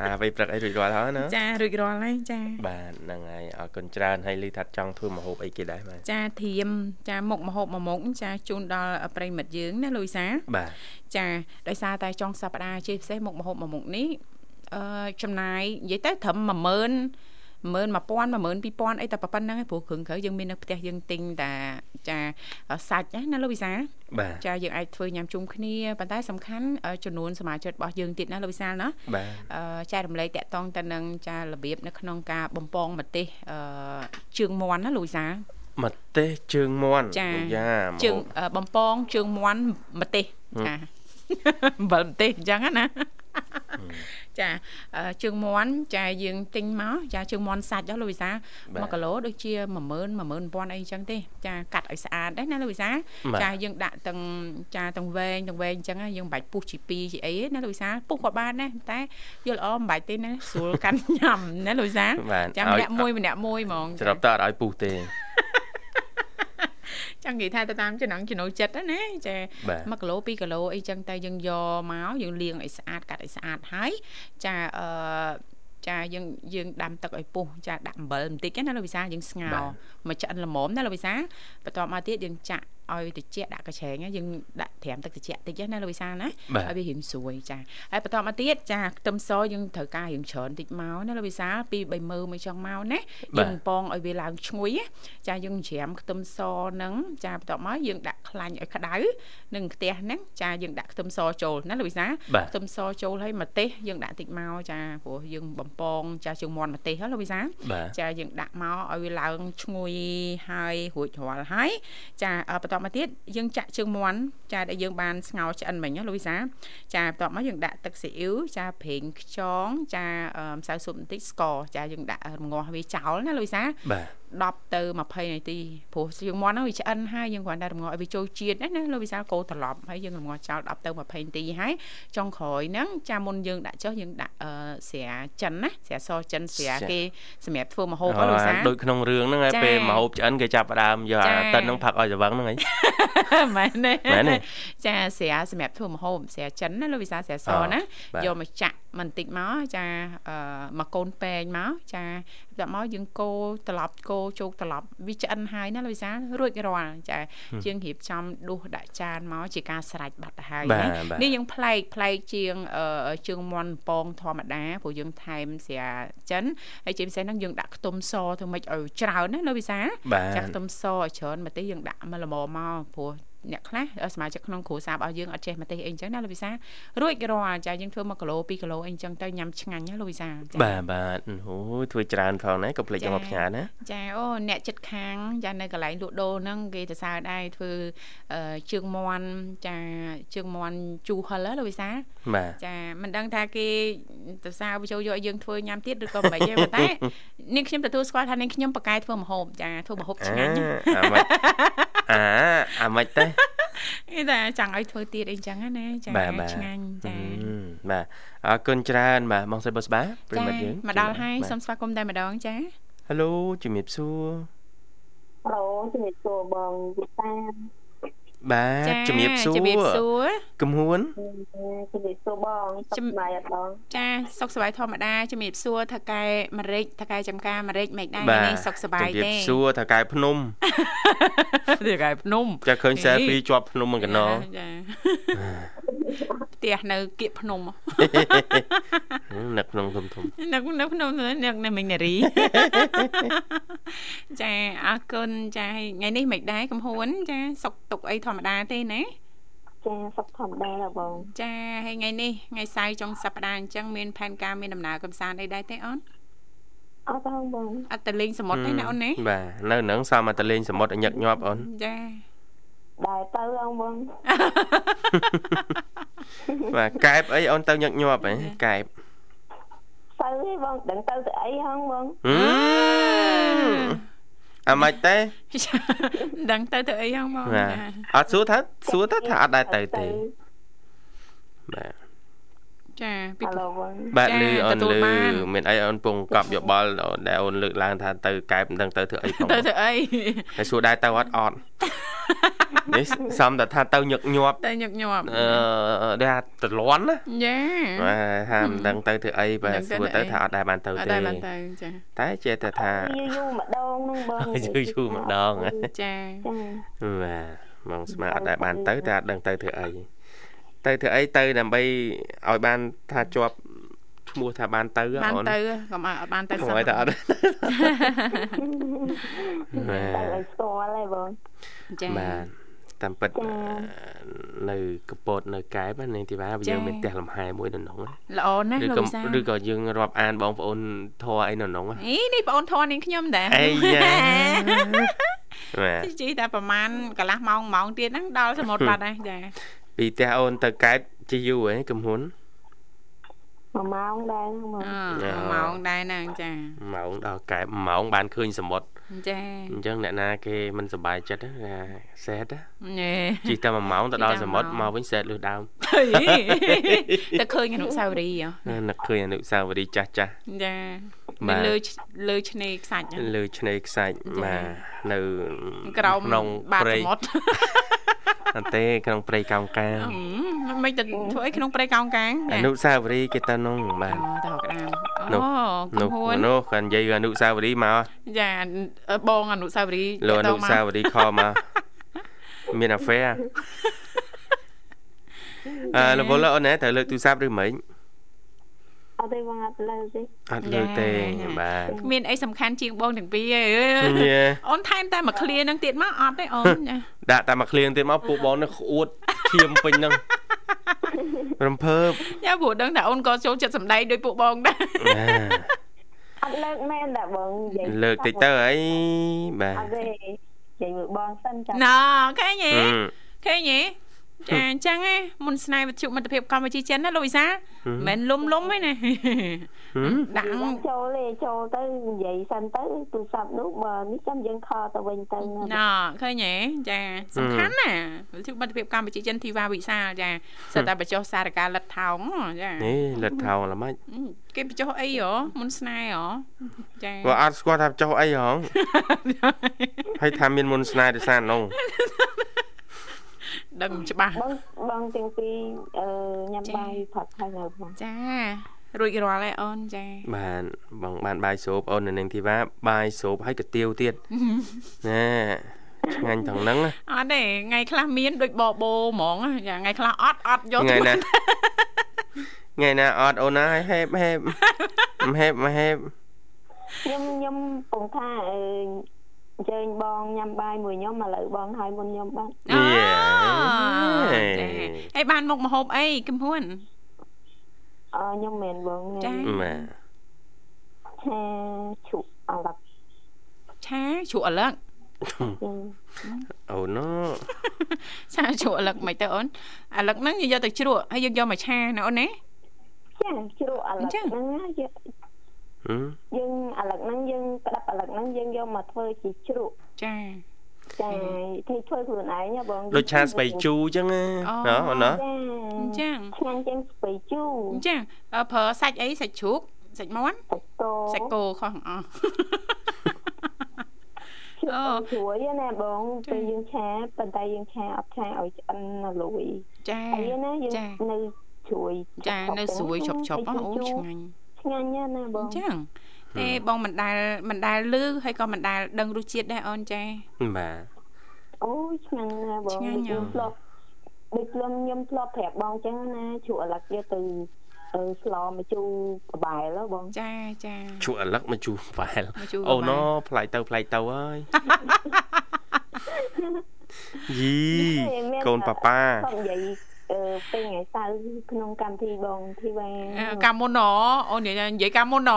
អាពេលព្រឹកអីរួចរាល់ហើយណាចារួចរាល់ហើយចាបាទហ្នឹងហើយអរគុណច្រើនហើយលីថាត់ចង់ធ្វើម្ហូបអីគេដែរបាទចាធៀមចាមុខមហូបមួយមុខចាជូនដល់ប្រិមិត្តយើងណាលូយសាបាទចាដោយសារតែចុងសប្តាហ៍ជាពិសេសមុខមហូបមួយមុខនេះអឺចំណាយនិយាយទៅត្រឹម10000 11000 12000អីតែប៉ុណ្្នឹងឯងព្រោះគ្រឿងក្រៅយើងមាននៅផ្ទះយើងទិញតែចាសាច់ណាលោកវិសាបាទចាយើងអាចធ្វើញ៉ាំជុំគ្នាប៉ុន្តែសំខាន់ចំនួនសមាជិករបស់យើងទៀតណាលោកវិសាលណាបាទអឺចែករំលែកតកតងទៅនឹងចារបៀបនៅក្នុងការបំពងម្ទេសអឺជើងមាន់ណាលោកវិសាលម្ទេសជើងមាន់ចាអូយ៉ាម្ជើងហូបអឺបំពងជើងមាន់ម្ទេសហឹមចាអំបិលម្ទេសអញ្ចឹងណា ចាអឺជើងមាន់ចាយើងទិញមកចាជើងមាន់សាច់ដល់លោកវិសាបាទ1គីឡូដូចជា10000 11000អីអញ្ចឹងទេចាកាត់ឲ្យស្អាតដែរណាលោកវិសាបាទចាយើងដាក់ទាំងចាទាំងវែងទាំងវែងអញ្ចឹងណាយើងមិនបាច់ពុះជា2ជាអីទេណាលោកវិសាពុះក៏បានដែរតែយល់ល្អមិនបាច់ទេណាស្រួលកាន់ញ៉ាំណាលោកវិសាបាទចាឲ្យម្នាក់មួយម្នាក់មួយហ្មងសរុបទៅអត់ឲ្យពុះទេ ចង់និយាយថាទៅតាមចំណងចំណូលចិត្តណាចាបាទ1គីឡូ2គីឡូអីចឹងតែយើងយកមកយើងលាងឲ្យស្អាតកាត់ឲ្យស្អាតហើយចាអឺចាយើងយើងដាំទឹកឲ្យពុះចាដាក់អំបិលបន្តិចណាលោកវិសាយើងស្ងោរមកឆ្អិនល្មមណាលោកវិសាបន្ទាប់មកទៀតយើងចាក់ ឲ្យត្រជាក់ដាក់កញ្ឆែងណាយើងដាក់ត្រាំទឹកត្រជាក់តិចណាលោកវិសាណាបាទឲ្យវារៀងស្រួយចាហើយបន្ទាប់មកទៀតចាខ្ទឹមសយើងត្រូវការរៀងច្រើនតិចមកណាលោកវិសាពី3មើមួយចុងមកណាបាទយើងពងឲ្យវាឡើងឈ្ងុយណាចាយើងច្រាមខ្ទឹមសហ្នឹងចាបន្ទាប់មកយើងដាក់ខ្លាញ់ឲ្យក្តៅនឹងខ្ទះហ្នឹងចាយើងដាក់ខ្ទឹមសចូលណាលោកវិសាបាទខ្ទឹមសចូលហើយម្ទេសយើងដាក់តិចមកចាព្រោះយើងបំពងចាជើងមាន់ម្ទេសហ៎លោកវិសាបាទចាយើងដាក់មកឲ្យវាឡើងឈ្ងុយហើយរួចរាល់ហើយចាអឺបន្ទាប់មកទៀតយើងចាក់ជើងមាន់ចាដែលយើងបានស្ងោរឆ្អិនមិញណាលោកវិសាចាបន្ទាប់មកយើងដាក់ទឹកស៊ីអ៊ីវចាប្រេងខ្យងចាអឺម្សៅស៊ុបបន្តិចស្ករចាយើងដាក់រំងាស់វាចោលណាលោកវិសាបាទ10ទៅ20នាទីព្រោះជើងមាន់ហ្នឹងវាឆ្អិនហើយយើងគ្រាន់តែរំងាស់ឲ្យវាចូលជាតិណាណាលោកវិសាលកូរត្រឡប់ហើយយើងរំងាស់ចោល10ទៅ20នាទីហើយចុងក្រោយហ្នឹងចាមុនយើងដាក់ចុះយើងដាក់អឺស្រាចិនណាស្រាសចិនស្រាគេសម្រាប់ធ្វើម្ហូបហ៎លោកវិសាលដូចក្នុងរឿងហ្នឹងឯងចាពេលម្ហូបឆ្អិនគេចាប់ផ្ដើមយកចាអាតិនហ្នឹងផឹកឲ្យស្វឹងហ្នឹងឯងមែនទេមែនទេចាស្រាសម្រាប់ធ្វើម្ហូបស្រាចិនណាលោកវិសាលស្រាសអូណាបាទយកមកចាក់បន្តិចមកចាអឺមកកូនពេងមកចា ដាក់មកយើងកូរត្រឡប់កូរជោគត្រឡប់វាឆ្អិនហើយណាលោកវិសាលរួចរាល់ចាជាងរៀបចំដួសដាក់ចានមកជាការស្រេចបាត់ទៅហើយបាទណាបាទនេះយើងប្លែកប្លែកជាងអឺជើងមាន់ពងធម្មតាព្រោះយើងថែមស្រាចិនហើយជាពិសេសហ្នឹងយើងដាក់ខ្ទឹមសធ្វើម៉េចឲ្យច្រើនណាលោកវិសាលបាទចាខ្ទឹមសឲ្យច្រើនមកទេយើងដាក់មកល្មមមកព្រោះ អ្នកខ្លះសមាជិកក្នុងគ្រួសាររបស់យើងអត់ចេះម្ទេសអីអញ្ចឹងណាលោកវិសារួចរាល់ចាយើងធ្វើ1គីឡូ2គីឡូអីអញ្ចឹងទៅញ៉ាំឆ្ងាញ់ណាលោកវិសាចាបាទបាទអូយធ្វើច្រើនផងណាកុំភ្លេចយកមកផ្ញើណាចាអូអ្នកចិត្តខាងចានៅកន្លែងលក់ដូរហ្នឹងគេទៅសើដែរធ្វើអឺជើងមន់ចាជើងមន់ជូរហិលហ៎លោកវិសាបាទ ចាមិនដឹងថាគេទៅសារបញ្ចូលយកឲ្យយើងធ្វើញ៉ាំទៀតឬក៏មិនទេប៉ុន្តែនាងខ្ញុំទទួលស្គាល់ថានាងខ្ញុំបកកែធ្វើម្ហូបចាធ្វើម្ហូបឆ្ងាញ់អាម៉េចអាអាម៉េចទេគេតែចង់ឲ្យធ្វើទៀតអីចឹងណាចាបាទបាទឆ្ងាញ់ចាបាទអរគុណច្រើនបាទបងសិបបុស្បាប្រិចាមិត្តយើងមកដល់ហើយសូមស្វាគមន៍តែម្ដងចាហេឡូជំរាបសួរហៅជំរាបសួរបងវិសា បាទជំរាបសួរជំរាបសួរកំហួនជំរាបសួរបងសុខសប្បាយអត់បងចាសុខសប្បាយធម្មតាជំរាបសួរថៅកែមរិចថៅកែចំការមរិចមិនដែរបាទនេះសុខសប្បាយជំរាទេបសួរថាកែភ្នំថៅកែភ្នំចាឃើញ selfie ជាប់ភ្នំមិនកណោចាផ្ទះនៅគៀកភ្នំនឹកភ្នំធំធំនៅនៅភ្នំនៅនៅមិញនារីចាអរគុណចាថ្ងៃនេះមិនដែរកំហួនចាសុកទុកអីធម្មតាទេណាចាសុខធម្មតាដែរបងចាហើយថ្ងៃនេះថ្ងៃសៅរ៍ចុងសប្តាហ៍អញ្ចឹងមានផែនការមានដំណើរកំសាន្តអីដែរទេអូនអត់ផងបងអត់ទៅលេងសមុទ្រទេណាអូនណាបាទនៅនឹងសមមកតលេងសមុទ្រឲ្យញឹកញាប់អូនចាដែរទៅអងបងបាទកែបអីអូនទៅញឹកញាប់ហ៎កែបទៅទេបងដឹងទៅទៅអីហងបងហឹម អាម៉េចទេដឹងទៅទៅអីហងមកបាទចាអត់សួរថាសួរថាថាអត់ដែរទៅទេបាទ ចាពីហៅបងបាទចាលឺអូនទទួលលឺបានមានអីអូនពងកប់យោបល់ដែលអូនលើកឡើងថាទៅកែបមិនដឹងទៅធ្វើអីផងទៅទៅអីហើយសួរដែរទៅអត់អត់នេះសំតែថាទៅញឹកញាប់ទៅញឹកញាប់អឺដែលត្រលន់ណាចាបាទថាមិនដឹងទៅធ្វើអីបាទមិនដឹងសួរទៅទៅអីថាអត់ដែរបានទៅអត់ទេដែរបានទៅចាតែចេះតែថាយូរយូរម្ដងហ្នឹងបងយូរយូរម្ដងហ៎ចាចាបាទបងស្មាអត់ដែរបានទៅតែអត់ដឹងទៅធ្វើអី ទៅធ្វើអីទៅដើម្បីឲ្យបានថាជាប់ឈ្មោះថាបានទៅបានអូនទៅកុំឲ្យអត់បានទៅកុំឲ្យតែអត់ទៅឲ្យស្គាល់ហើយបងចាបាទតាមពិតចានៅកពតនៅកែបណានាងធីវ៉ាយើងមានផ្ទះលំហែមួយនៅក្នុងណាល្អណាស់ឬលោកក៏វិសាលឬក៏យើងរាប់អានបងប្អូនធរអីនៅក្នុងណាអីនេះបងអូនធរនាងខ្ញុំដែរអីយ៉ាបាទជីតែប្រហែលកន្លះម៉ោងម៉ោងទៀតហ្នឹងដល់សមុទ្របាត់ហើយចា ពីផ្ទះអូនទៅកែបជិះយូរហ៎កំហ៊ុនមួយម៉ោងដែរហ្នឹងបងអឺម៉ោងដែរហ្នឹងចាម៉ោងដល់កែបម៉ោងបានឃើញសមុទ្រចាអញ្ចឹងអ្នកណាគេមិនសប្បាយចិត្តណាសេតណាញ៉េជិះតែ1ម៉ោងទៅដល់ជិះតែសមុទ្រ1ម៉ោមកងវិញសេតលឺដើមតែឃើញអនុស្សាវរីយ៍ហ៎នឹកឃើញអនុស្សាវរីយ៍ចាស់ចាស់ចាបាមានទលើឆ្លើឆ្នេរខ្សាច់ហ៎លើឆ្នេរខ្សាច់បាទនៅក្រោមក្នុងបាតព្រៃសមុទ្រ អត់ទេក្នុងព្រៃកោងកាងអឺមិនទៅធ្វើអីក្នុងព្រៃកោងកាងអនុស្សាវរីយ៍គេទៅនោះបាទអូទៅក្តាមនោះអូកំនោះហួននោះគាត់និយាយអនុស្សាវរីយ៍មកចាបងអនុស្សាវរីយ៍លោកអតាក់ទនុងស្សាវរីយ៍ខមកមានអាហ្វែអឺលវលអូនណែត្រូវលើកទូរស័ព្ទឬមិនអត់ទេបងអត់លើទេអត់លើកទេបាទគ្មានអីសំខាន់ជាងបងទាំងពីរទេញ៉េអូនថែមតែមួយឃ្លានឹងទៀតមកអត់ទេអូនចា ដាក់តែមួយឃ្លៀងទៀតមកពួកបងនេះក្អួតឈាមពេញហ្នឹងរំភើបយ៉ាព្រោះដឹងថាអូនក៏ចូលចិត្តសម្ដែងដោយពួកបងដែរណាអត់លើកមែនតែបងនិយាយលើកតិចទៅអីបាទអត់ទេនិយាយមួយបងសិនចាណ៎ឃើញទេហឹមឃើញទេ ចាអញ្ចឹងឯងមុនស្នេហ៍វិទ្យុមិត្តភាពកម្ពុជាចិនណាលោកវិសាហឹមមិនលុំលុំទេណាហឹមដាក់អត់ចូលទេចូលទៅនិយាយសិនទៅទូរស័ព្ទនោះបើនេះចាំយើងខលទៅវិញទៅណ៎ឃើញទេចាសំខាន់ណាវិទ្យុមិត្តភាពកម្ពុជាចិនធីវ៉ាវិសាលចាសិតតែបញ្ចុះសារការលិតថោងចានេះលិតថោងល្មិចគេបញ្ចុះអីហ៎មុនស្នេហ៍ហ៎ចាក៏អត់ស្គាល់ថាចុះអីហងហើយថាមានមុនស្នេហ៍ដោយសារនោះ ដឹងច្បាស់បងបងទាំងពីរអឺញ៉ាំចាបាយផឹកហើយនៅបងចារួចរាល់ហើយអូនចាបានបងបានបាយសូបអូននៅនឹងធីវ៉ាបាយសូបហើយកាទៀវទៀតណែឆ្ងាញ់ថងហ្នឹងណាអត់ទេថ្ងៃខ្លះមានដូចបបោហ្មងចាថ្ងៃខ្លះអត់អត់យកថ្ងៃទៅណាថ្ងៃណាអត់អូនណាហេបហេបមហេបមហេបខ្ញុំខ្ញុំពងថា អឺអញ្ជើញបងញ៉ាំបាយមួយខ្ញុំឥឡូវបងហើយមុនខ្ញុំបាទអូយេចាហើយបានមុខម្ហូបអីគឹមហ៊ុនអឺខ្ញុំមិនមែនបងចាបាទឆាឈុកអឡឹកឆាជ្រក់អាឡឹកអូណូឆាជ្រក់អាឡឹកមិនទៅអូនអាឡឹកហ្នឹងយើងយកទៅជ្រក់ហើយយើងយកមកឆាណាអូនណាចាជ្រក់អឡឹកហ្នឹងណាយើងហឹម យើងអឡឹកហ្នឹងយើងក្តាប់អឡឹកហ្នឹងយើងយកមកធ្វើជាជ្រក់ចាចាធ្វើធ្វើខ្លួនឯងណាបងដូចឆាស្បៃជូរអញ្ចឹងណាណ៎អូនណាចាអញ្ចឹងឆ្ងាញ់ជាងស្បៃជូរអញ្ចឹងអឺប្រើសាច់អីសាច់ជ្រូកសាច់មាន់តោសាច់គោខុសទាំងអស់ជឿបងជ្រួយណាបងពេលយើងឆាប៉ុន្តែយើងឆាអត់ឆាឲ្យឆ្អិនណាលួយចាអីណាយើងចានៅជ្រួយចានៅស្រួយជប់ជប់អូឆ្ងាញ់ ឆ្ងាញ់ណាស់ណាបងអញ្ចឹងទេបងមិនដែលមិនដែលលឺហើយក៏មិនដែលដឹងរសជាតិដែរអូនចាបាទអូយឆ្ងាញ់ណាស់បងឆ្ងាញ់ហ៎ខ្ញុំធ្លាប់ដូចខ្ញុំខ្ញុំធ្លាប់ប្រាប់បងចឹងណាជ្រក់ឥឡឹកយកទៅទៅស្លមកជូរបបែលហ៎បងចាចាជក់អាឡឹកមកជូរប្រហែលមកជូរអូប្រហែលណូផ្លាយទៅផ្លាយទៅហើយយីកូនប៉ាប៉ាគាត់និយាយអឺ ពេលថ្ងៃសៅរ៍ក្នុងកម្មវិធីបងធីវ៉ាអឺកាមុនណអូននិយាយនិយាយកាមុនណ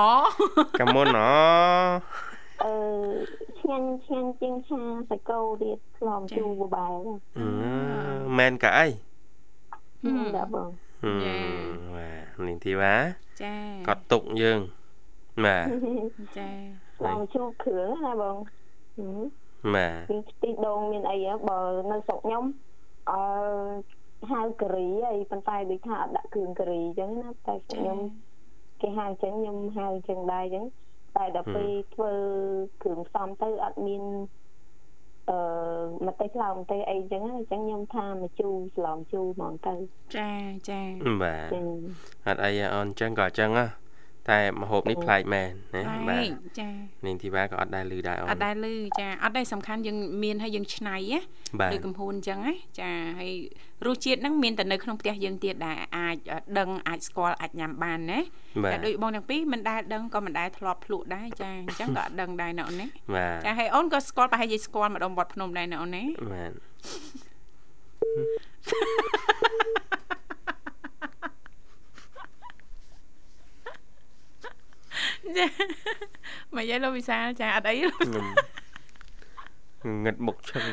កាមុនណអឺឆ្ងាញ់ឆ្ងាញ់ជាងឆាសាច់គោទៀតឆ្លងជូរបបែលអឺមែនកាអីហ្នឹងដែរបងហឹមបាទនេះទីវ៉ាចាគាត់ទុកយើងបាទចាឆ្លងជូរគ្រឿងណាបងហឹមបាទមានខ្ទិះដូងមានអីហ៎បើនៅស្រុកខ្ញុំអឺ ហៅការីអីប៉ុន្តែដូចថាអត់ដាក់គ្រឿងការីអញ្ចឹងណាតែខ្ញុំគេហៅអញ្ចឹងខ្ញុំហៅអញ្ចឹងដែរអញ្ចឹងតែដល់ពេលធ្វើគ្រឿងផ្សំទៅអត់មានអឺមកទៅឆ្លងទៅអីអញ្ចឹងណាអញ្ចឹងខ្ញុំថាមកជូរស្លងជូរហ្មងទៅចាចាបាទចាអត់អីទេអូនអញ្ចឹងក៏អញ្ចឹងហ៎ តែមហូបនេះប្លែកមែនណាហើបាទយចានាងធីវ៉ាក៏អត់ដែលឮដែរអូនអត់ដែលលឺចាអត់ដែរសំខាន់យើងមានហើយយើងឆ្នៃណាបាទដូចកំហួនអញ្ចឹងណាចាហើយរសជាតិហ្នឹងមានតែនៅក្នុងផ្ទះយើងទៀតដែលអាចដឹងអាចស្គាល់អាចញ៉ាំបានណាបាទតែដូចបងទាំងពីរមិនដែលដឹងក៏មិនដែលធ្លាប់ភ្លក់ដែរចាអញ្ចឹងក៏អត់ដឹងដែរណាអូនណាបាទចាហើយអូនក៏ស្គាល់ប្រហែលជាស្គាល់ម្ដងវត្តភ្នំដែរណាអូនណាបាទ ចាមកយាយលោកវិសាលចាអត់អីខ្ញុំងឹតមុខឈឹង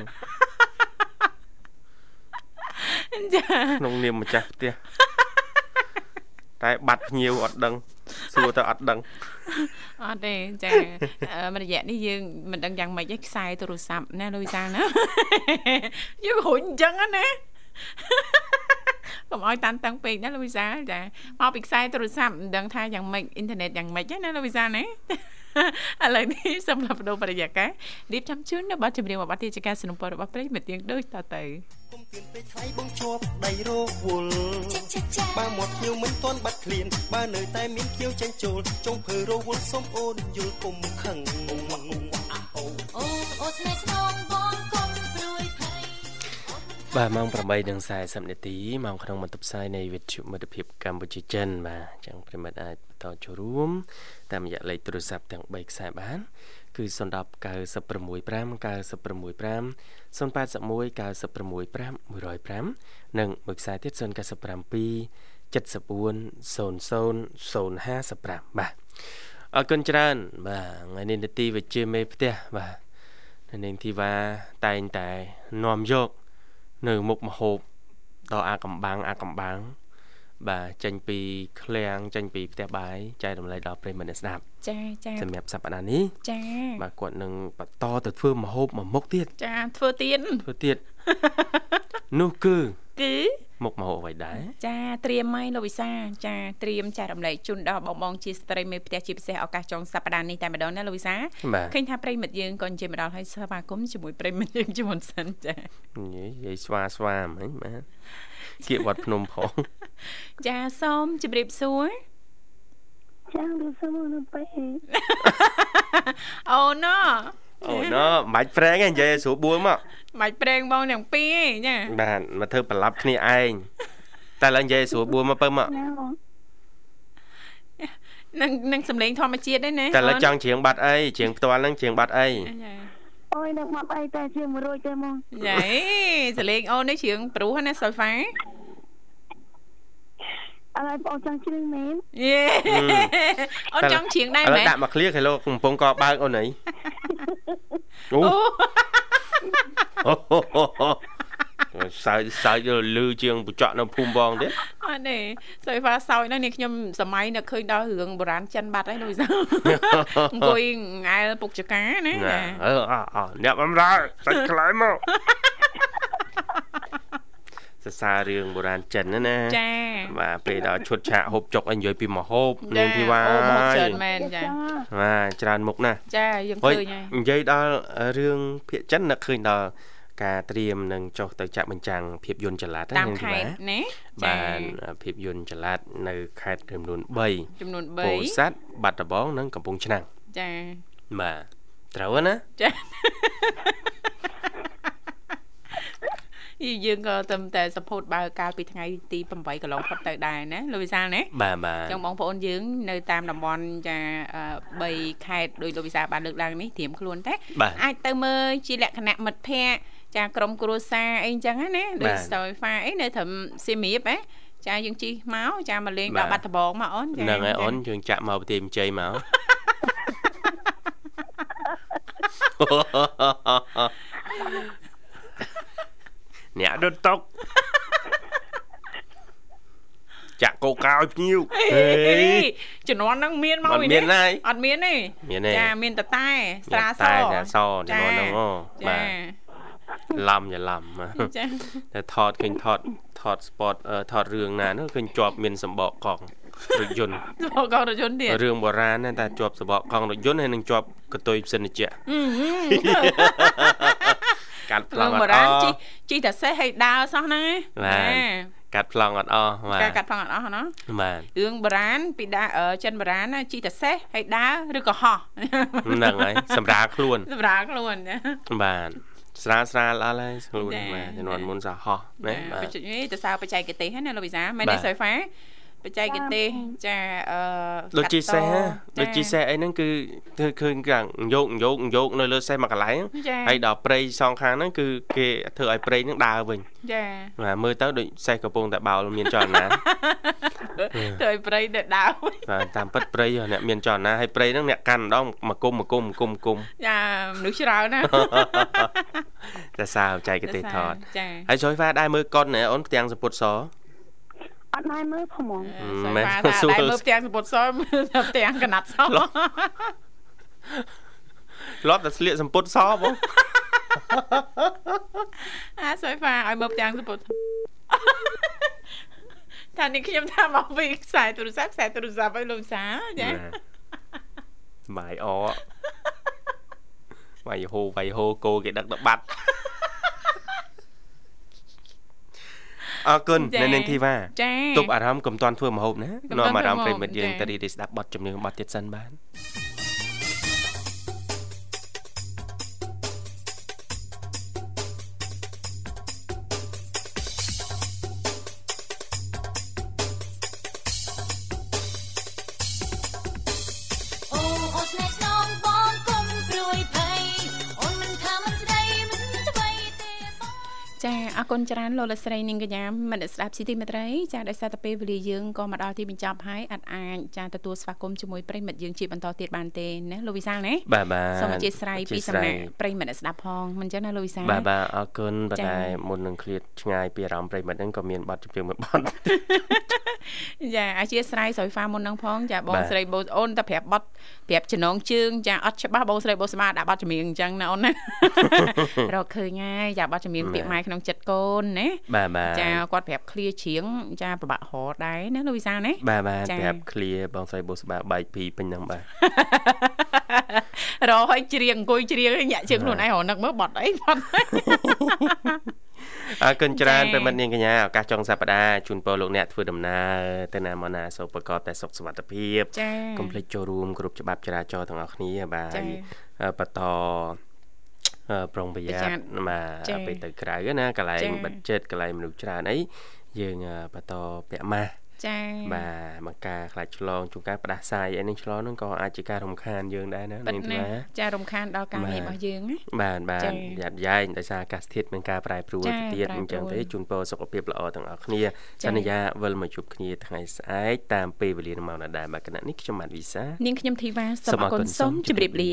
ចាក្នុងនាមម្ចាស់ផ្ទះតែបាត់ភ្ញៀវអត់ដឹងសួរទៅអត់ដឹងអត់ទេចាអឺមួយរយៈនេះយើងមិនដឹងយ៉ាងម៉េចទេខ្សែទូរស័ព្ទណាលោកវិសាលណាយើងរុញអញ្ចឹងណា កុំឲ្យតាន់តឹងពេកណាលោកវិសាលចាមកពីខ្សែទូរស័ព្ទមិនដឹងថាយ៉ាងម៉េចអ៊ីនធឺណិតយ៉ាងម៉េចណាលោកវិសាលណា ឥឡូវនេះសម្រាប់បដូរបរិយាកាសរៀបចំជូននៅប័ណ្ណចម្រៀងមួយប័ណ្ណទីជាការสนับสนุนរបស់ប្រិយមិត្តទៀងដូចតទៅ ថ្លៃបងជាប់ដៃរោគវល់បើមាត់ភ្ញៀវមិនទាន់បាត់ឃ្លានបើនៅតែមានភ្ញៀវចាញ់ចូលចុងភើរវល់សុំអូនយល់គុំខឹង អូអូស្នេហ៍ស្នងបងកុំព្រួយភ័យ បាទម៉ោង8:40នាទីម៉ោងក្នុងបន្ទប់ផ្សាយនៃវិទ្យុមិត្តភាពកម្ពុជាចិនបាទអញ្ចឹងប្រិមិត្តអាចបន្តចូលរួមតាមរយៈលេខទូរស័ព្ទទាំង3ខ្សែបាន គឺ010 965 965 081 965 105និងមួយខ្សែទៀត097 74 00 055បាទអរគុណច្រើន បាទថ្ងៃនេះនាទីវិជាមេផ្ទះបាទនៅនាងធីវ៉ាតែងតែនាំយក នៅមុខមហូបដល់អាកំបាំងអាកំបាំងបាទចេញពីឃ្លាំងចេញពីផ្ទះបាយចែករំលែកដល់ប្រិយមិត្តអ្នកស្ដាប់ចាចាសម្រាប់សប្តាហ៍នេះចាបាទគាត់នឹងបន្តទៅធ្វើមហូបមួយមុខទៀតចាធ្វើទៀនធ្វើទៀតនោះគឺ គឺមុខមហូបអ្វីដែរចាត្រៀមហើយលោកវិសាចាត្រៀមចែករំលែកជូនដល់បងបងជាស្ត្រីមេផ្ទះជាពិសេសឱកាសចុងសប្តាហ៍នេះតែម្ដងណាលោកវិសាបាទឃើញថាប្រិមិត្តយើងក៏អញ្ជើញមកដល់ហើយស្វាគមន៍ជាមួយប្រិមិត្តយើងជាមុនសិនចានិយាយនិយាយស្វាស្វាមិញបាទគៀកវត្តភ្នំផងចាសូមជម្រាបសួរចាងទៅសុំនៅពេលអូណូអូណូមិនបាច់ប្រេងទេនិយាយឲ្យស្រួលបួលមក មិនប្រេងបងទាំងពីរឯងចាបាទមកធ្វើប្រឡាប់គ្នាឯងតែឡើងនិយាយឲ្យស្រួលបួលមកពើមកណាបងនឹងនឹងសំឡេងធម្មជាតិដែរណាតែឡើយចង់ច្រៀងបាត់អីច្រៀងផ្ទាល់ហ្នឹងច្រៀងបាត់អីចាអូយនឹងមកអីតែជា100ទេមកយេសលេងអូននេះជ្រៀងព្រោះណាសុយហ្វាអរបងចង់ជ្រៀងមែនយេអូនចង់ជ្រៀងដែរឥឡូមែวนដាក់មកឃ្លៀខេឡូកំពុងកបើកអូនអីអូអូ សើចសើចលឺជាងបច្ចៈនៅភូមិបងទៀតអត់ទេសុយហ្វាសោយណាស់នេះខ្ញុំសម័យនៅឃើញដល់រឿងបុរាណចិនបាត់ហើយលោកវិសាលអង្គុយងែលពុកចកាណាណាអឺអអអ្នកបំរើសាច់ខ្លែមក សរសើររឿងបុរាណចិនណាណាចាបាទពេលដល់ឈុតឆាកហូបចុកអីនិយាយពីមហូបនាងធីវ៉ាអូមកច្រើនមែនចាបាទច្រើនមុខណាស់ចាយើងហុយឃើញហើយនិយាយដល់រឿងភាគចិននឹកឃើញដល់ការត្រៀមនឹងចុះទៅចាក់បញ្ចាំងភាពយន្តចល័តតាមនាងធីខេវ៉ាត្តណាបានភាពយន្តចល័តនៅខេត្តចំនួន3ចំនួនពោធិ៍សា3ត់បាត់ដំបងនិងកំពង់ឆ្នាំងចាបាទត្រូវណាចា យីយើងក៏តែតែសពោតបើកាលពីថ្ងៃទី8កន្លងផុតទៅដែរណាលោកវិសាលណាបាទបាទចឹងបងប្អូនយើងនៅតាមតំបន់ចាអឺ3ខេត្តដោយលោកវិសាលបានលើកឡើងនេះត្រៀមខ្លួនតែបាទអាចទៅមើលជាលក្ខណៈមិត្តភ័ក្តិចាក្រុមគ្រួសារអីចឹងណាដូចស្ទយហ្វាអីនៅត្រឹមសៀមរាបហ៎ចាយើងជិះមកចាមកលេងដល់បាត់ដំបងមកអូនចាហ្នឹងហើយអូនយើងចាក់មកប្រទេសមជ័យមកអ្នក ដុតតុកចាក់កោកោឲ្យភ្ញៀវហេជំនាន់ហ្នឹងមានមកអត់មានហើយអត់មានទេមានទេចាមានតតែស្រាសតែតែសចំនួនហ្នឹងអូចាបាទឡំច្រឡំចាតែថតឃើញថតថត spot អឺថតរឿងណានោះឃើញជាប់មានសម្បកកង់រថយន្តមកកោរថយន្តទៀតរឿងបុរាណណាតែជាប់សម្បកកង់រថយន្តហើយនឹងជាប់កតុយផ្សិនជៈអឺហឹម កាត់ប្លរឿងង់អបុត់អរាណស់ជីជីតែសេះឲ្យដើរសោះហ្នឹងបាទកាត់ប្លង់អត់អស់បាទការកាត់ផងអត់អស់ណាបាទរឿងបុរាណពីដើរអឺចិនបុរាណណាជីតែសេះឲ្យដើរឬក៏ហោះហ្នឹងហើយសម្រាប់ខ្លួនសម្រាប់ខ្លួនចាបាទស្រាលស្រាលអស់ហើយខ្លួនចាបាទជំនាន់មុនសោះហោះណាបាទបច្ចេកនេះទៅសារបច្ចេកទេសហ្នឹងណាលោកវិសាមែនបាទេទសុយហ្វា បច្ចេកទេសចាអឺដូចជីសេះហ៎កាដូចជីសេះអីហ្នឹងគឺធ្វើឃើញកាំងយកយកយកនៅលើសេះមួយកន្លែងចាហើយដល់ព្រៃសងខាងហ្នឹងគឺគេធ្វើឲ្យព្រៃហ្នឹងដើរវិញចាបាទមើលទៅដូចសេះកំពុងតែបោលមានចលនាទៅឲ្យព្រៃទៅដើរវិញបាទតាមពិតព្រៃអ្នកមានចលនាហើយព្រៃហ្នឹងអ្នកកាន់ម្ដងមកគុំមកគុំមកគុំមកគុំចាមនុស្សច្រើនណាតែសារបច្ចេកទេសថតចាហើយជួយហ្វាដែរមើលកុនណែអូនផ្ទាំងសពុតសអ ត់ដែរមើលផងហ្មងសុយមែនហ្វាថាសួរដែរមើលផ្ទាំងសពុតសមើលតែផ្ទាំងកណាត់សធ្លាប់តែស្លៀកសម្ពុតសបងអាសុយហ្វាឲ្យមើលផ្ទាំងសពុតថានេះខ្ញុំថាមកពីខ្សែទូរស័ព្ទខ្សែទូរស័ព្ទឲ្យលោកសាចាបាយអបាយហូបាយហូគោគេដឹកទៅបាត់ អរគុណចា៎នៅនឹងធីវ៉ាចា៎ទប់អារម្មណ៍កុំតាន់ធ្វើមហូបណាកុំនាំតាន់អារម្មណ៍ធ្វើប្រិម្ហូបមិត្តយើងចា៎ទៅរីករាយស្ដាប់បទជំនឿបទទៀតសិនបាន អរគុណច្រើនលោកលកស្រីនាងកញ្ញាមនស្សស្ដាប់ស៊ីទីមេត្រីចាដោយសារតែពេលវេលាយើងក៏មកដល់ទីបញ្ចប់ហើយអត់អាចចាទទួលស្វាគមន៍ជាមួយប្រិមិត្តយើងជាបន្តទៀតបានទេណាលោកវិសាលណាបាទបាទសូមអធិស្ឋានពីអធ្យាសំស្រ័ណាយក់ប្រិមិត្តអ្នកស្ដាប់ផងមិនចឹងណាលោកវិសាលបាទបាទអរគុណប៉ុចា៎ន្តែមុននឹងឃ្លាតឆ្ងាយពីអារម្មណ៍ប្រិមិត្តហ្នឹងក៏មានបទជំនឿមួយបទចាអធិស្ឋានស្រីហ្វាមុននឹងផងចាបងបាទស្រីបូអូនតែប្រាប់បត់ប្រាប់ចំណងជើងចាអត់ច្បាស់បងស្រីបូស្មាដាក់បត់ចម្រៀងអញ្ចឹងណាអូនណារកឃើញហើយចាបត់ចម្រៀងពាក្យម៉ែក្នុងចិត្តកូនណាបាទបាទចាគាត់ប្រាប់ឃ្លាជ្រៀងចាប្របាក់ហរដែរណាលោកវិសាលណាបាទបាទចា៎ប្រាប់ឃ្លាបងស្រីបុស្បាបែកពីពេញហ្នឹងបាទរកឲ្យជ្រៀងអង្គុយជ្រៀងឲ្យញាក់ជើងខ្លួនឯងរនឹកមើលបត់អីបត់អរគុណច្រើនចា៎ប្រិមិត្តនាងកញ្ញាឱកាសចុងសប្តាហ៍ជូនពរលោកអ្នកធ្វើដំណើរទៅណាមកណាសូមប្រកបតែសុខសុវត្ថិភាពចាកុំភ្លេចចូលរួមគ្រប់ច្បាប់ចរាចរណ៍ទាំងអស់គ្នាបាទចា៎ហើយអឺបន្តអឺ ប្រុងប្រយ័ត្នប្រយ័ត្នបាទចា៎ពេលទៅក្រៅណាកន្លែងចា៎បិទចិត្តកន្លែងមនុស្សច្រើនអីយើងអឺបន្តពាក់ម៉ាស់ចាបាទមកការខ្លាចឆ្លងជួនកាលផ្ដាសាយអីនឹងឆ្លងហ្នឹងក៏អាចជាការរំខានយើងដែរណាប៉ិតនាងណាធីវ៉ាចារំខានដល់ការងាររបស់យើងណាបាទបាទចា៎យ៉ាត់យ៉ែងដោយសារអាកាសធាតុមានការប្រែប្រួលចា៎ទៅទៀតប្រែអញ្ចឹងប្រួលទេជូនពរសុខភាពល្អទាំងអស់គ្នាចា៎សន្យាវិលមកជួបគ្នាថ្ងៃស្អែកតាមពេលវេលាម៉ោងដដែលបាទគណៈនេះខ្ញុំបាទវិសានាងខ្ញុំធីវ៉ាសូមអរគុណសូមជម្រាបលា